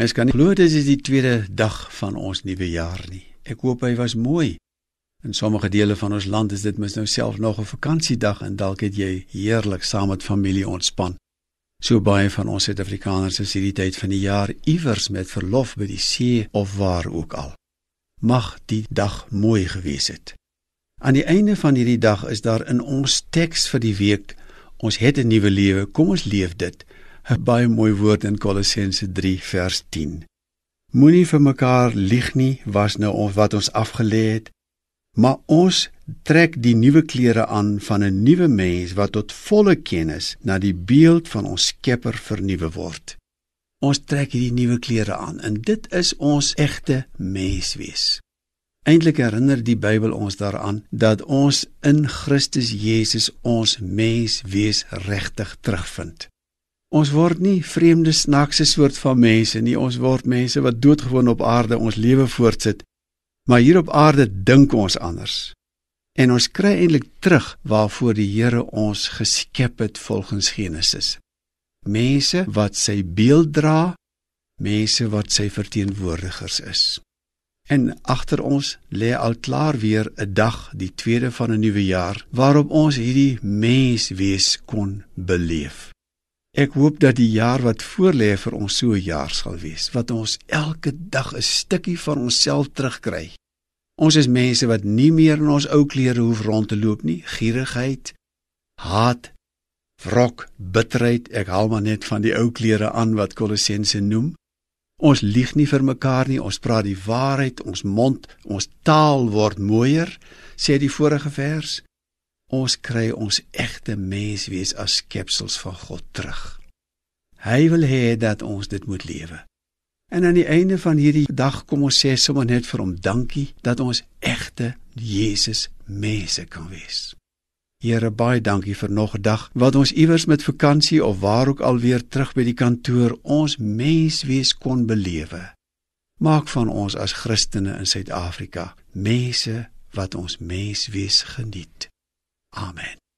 Mens kan nie glo dit is die tweede dag van ons nuwe jaar nie. Ek hoop hy was mooi. In sommige dele van ons land is dit mos nou self nog 'n vakansiedag en dalk het jy heerlik saam met familie ontspan. So baie van ons Suid-Afrikaners is hierdie tyd van die jaar iewers met verlof by die see of waar ook al. Mag die dag mooi gewees het. Aan die einde van hierdie dag is daar in ons teks vir die week ons het 'n nuwe lewe, kom ons leef dit. 'n Baie mooi woord in Kolossense 3 vers 10. Moenie vir mekaar lieg nie, was nou ons wat ons afgelê het, maar ons trek die nuwe klere aan van 'n nuwe mens wat tot volle kennis na die beeld van ons Skepper vernuwe word. Ons trek hierdie nuwe klere aan en dit is ons egte menswees. Eintlik herinner die Bybel ons daaraan dat ons in Christus Jesus ons menswees regtig terugvind. Ons word nie vreemde snaakse soort van mense nie, ons word mense wat doodgewoon op aarde ons lewe voortsit Maar hier op aarde dink ons anders. En ons kry eintlik terug waarvoor die Here ons geskep het volgens Genesis. Mense wat sy beeld dra, mense wat sy verteenwoordigers is. En agter ons lê al klaar weer 'n dag, die tweede van 'n nuwe jaar, waarop ons hierdie mens wees kon beleef. Ek hoop dat die jaar wat voorlê vir ons so 'n jaar sal wees wat ons elke dag 'n stukkie van onsself terugkry. Ons is mense wat nie meer in ons ou klere hoef rond te loop nie. Gierigheid, haat, wrok, bitterheid, ek haal maar net van die ou klere aan wat Kolossense noem. Ons lieg nie vir mekaar nie, ons praat die waarheid, ons mond, ons taal word mooier, sê die vorige vers ons kry ons egte menswees as skepsels van God terug. Hy wil hê dat ons dit moet lewe. En aan die einde van hierdie dag kom ons sê sommer net vir hom dankie dat ons egte Jesus mense kan wees. Here baie dankie vir nog 'n dag wat ons iewers met vakansie of waar ook al weer terug by die kantoor ons menswees kon belewe. Maak van ons as Christene in Suid-Afrika mense wat ons menswees geniet. Amen.